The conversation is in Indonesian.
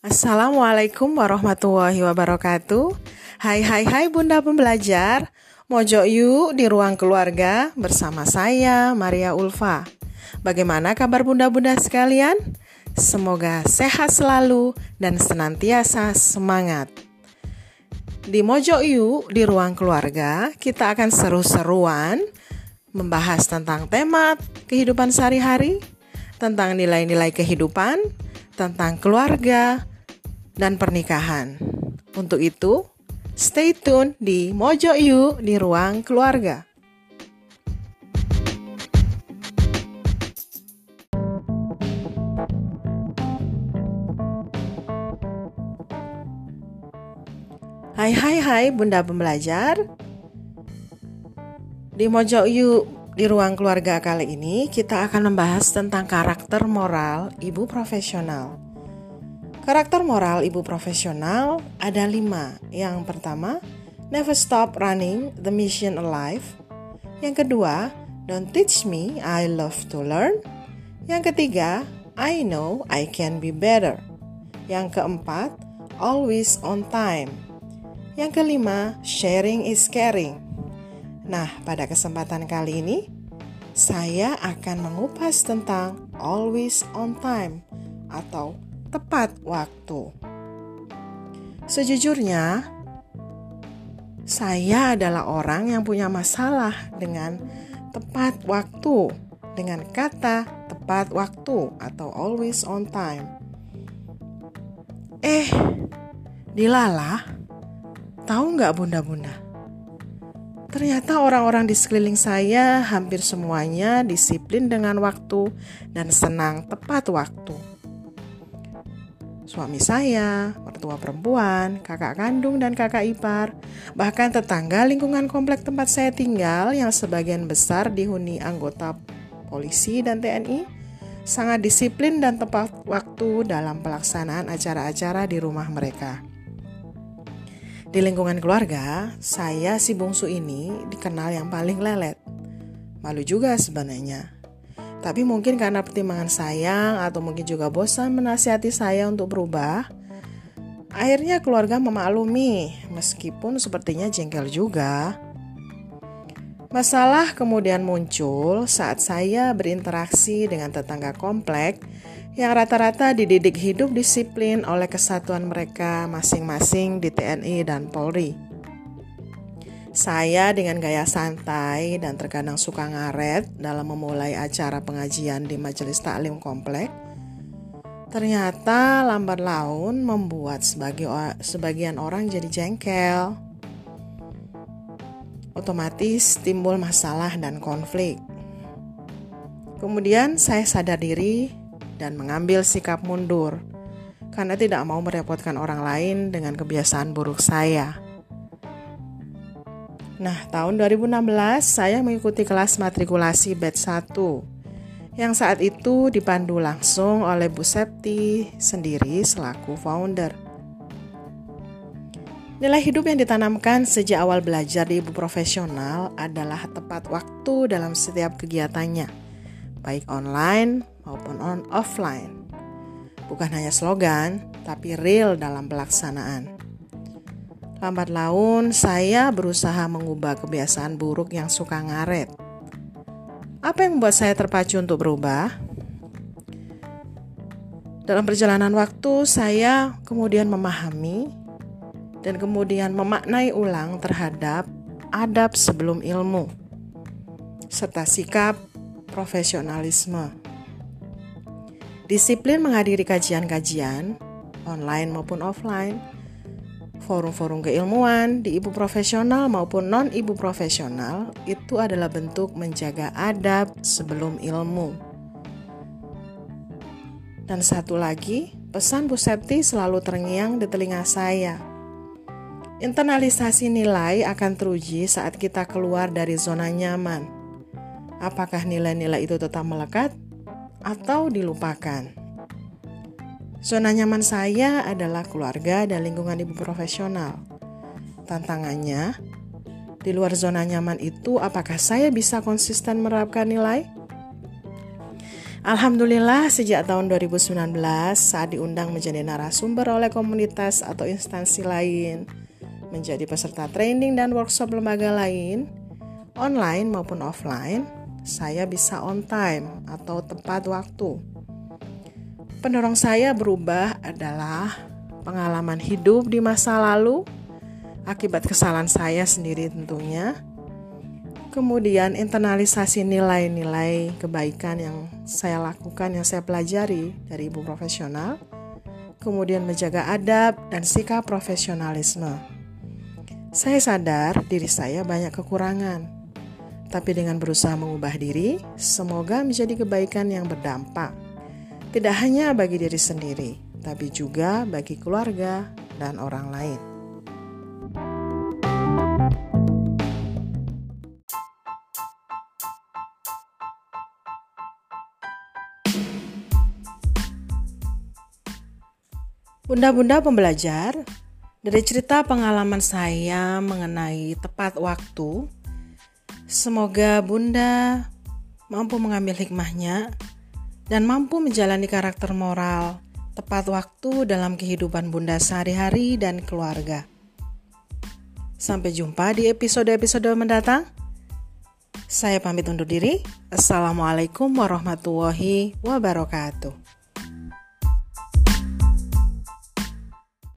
Assalamualaikum warahmatullahi wabarakatuh. Hai hai hai bunda pembelajar. Mojo yuk di ruang keluarga bersama saya Maria Ulfa. Bagaimana kabar bunda-bunda sekalian? Semoga sehat selalu dan senantiasa semangat. Di Mojo yuk di ruang keluarga kita akan seru-seruan Membahas tentang tema kehidupan sehari-hari Tentang nilai-nilai kehidupan tentang keluarga, dan pernikahan. Untuk itu, stay tune di Mojo You di ruang keluarga. Hai hai hai Bunda pembelajar. Di Mojo You di ruang keluarga kali ini kita akan membahas tentang karakter moral ibu profesional. Karakter moral ibu profesional ada lima. Yang pertama, never stop running the mission alive. Yang kedua, don't teach me, I love to learn. Yang ketiga, I know I can be better. Yang keempat, always on time. Yang kelima, sharing is caring. Nah, pada kesempatan kali ini, saya akan mengupas tentang always on time atau tepat waktu. Sejujurnya, saya adalah orang yang punya masalah dengan tepat waktu, dengan kata tepat waktu atau always on time. Eh, dilala, tahu nggak bunda-bunda? Ternyata orang-orang di sekeliling saya hampir semuanya disiplin dengan waktu dan senang tepat waktu suami saya, mertua perempuan, kakak kandung dan kakak ipar, bahkan tetangga lingkungan komplek tempat saya tinggal yang sebagian besar dihuni anggota polisi dan TNI, sangat disiplin dan tepat waktu dalam pelaksanaan acara-acara di rumah mereka. Di lingkungan keluarga, saya si bungsu ini dikenal yang paling lelet. Malu juga sebenarnya tapi mungkin karena pertimbangan sayang atau mungkin juga bosan menasihati saya untuk berubah, akhirnya keluarga memaklumi meskipun sepertinya jengkel juga. Masalah kemudian muncul saat saya berinteraksi dengan tetangga komplek yang rata-rata dididik hidup disiplin oleh kesatuan mereka masing-masing di TNI dan Polri. Saya dengan gaya santai dan terkadang suka ngaret dalam memulai acara pengajian di majelis taklim komplek. Ternyata lambat laun membuat sebagian orang jadi jengkel. Otomatis timbul masalah dan konflik. Kemudian saya sadar diri dan mengambil sikap mundur karena tidak mau merepotkan orang lain dengan kebiasaan buruk saya. Nah, tahun 2016 saya mengikuti kelas matrikulasi batch 1 yang saat itu dipandu langsung oleh Bu Septi sendiri selaku founder. Nilai hidup yang ditanamkan sejak awal belajar di ibu profesional adalah tepat waktu dalam setiap kegiatannya, baik online maupun on offline. Bukan hanya slogan, tapi real dalam pelaksanaan. Lambat laun, saya berusaha mengubah kebiasaan buruk yang suka ngaret. Apa yang membuat saya terpacu untuk berubah? Dalam perjalanan waktu, saya kemudian memahami dan kemudian memaknai ulang terhadap adab sebelum ilmu, serta sikap profesionalisme. Disiplin menghadiri kajian-kajian, online maupun offline, forum-forum keilmuan di ibu profesional maupun non-ibu profesional itu adalah bentuk menjaga adab sebelum ilmu. Dan satu lagi, pesan Bu Septi selalu terngiang di telinga saya. Internalisasi nilai akan teruji saat kita keluar dari zona nyaman. Apakah nilai-nilai itu tetap melekat atau dilupakan? Zona nyaman saya adalah keluarga dan lingkungan ibu profesional. Tantangannya, di luar zona nyaman itu apakah saya bisa konsisten menerapkan nilai? Alhamdulillah sejak tahun 2019 saat diundang menjadi narasumber oleh komunitas atau instansi lain, menjadi peserta training dan workshop lembaga lain, online maupun offline, saya bisa on time atau tepat waktu. Pendorong saya berubah adalah pengalaman hidup di masa lalu, akibat kesalahan saya sendiri tentunya, Kemudian internalisasi nilai-nilai kebaikan yang saya lakukan, yang saya pelajari dari ibu profesional. Kemudian menjaga adab dan sikap profesionalisme. Saya sadar diri saya banyak kekurangan. Tapi dengan berusaha mengubah diri, semoga menjadi kebaikan yang berdampak. Tidak hanya bagi diri sendiri, tapi juga bagi keluarga dan orang lain. Bunda-bunda pembelajar, dari cerita pengalaman saya mengenai tepat waktu, semoga Bunda mampu mengambil hikmahnya dan mampu menjalani karakter moral tepat waktu dalam kehidupan Bunda sehari-hari dan keluarga. Sampai jumpa di episode-episode mendatang. Saya pamit undur diri. Assalamualaikum warahmatullahi wabarakatuh.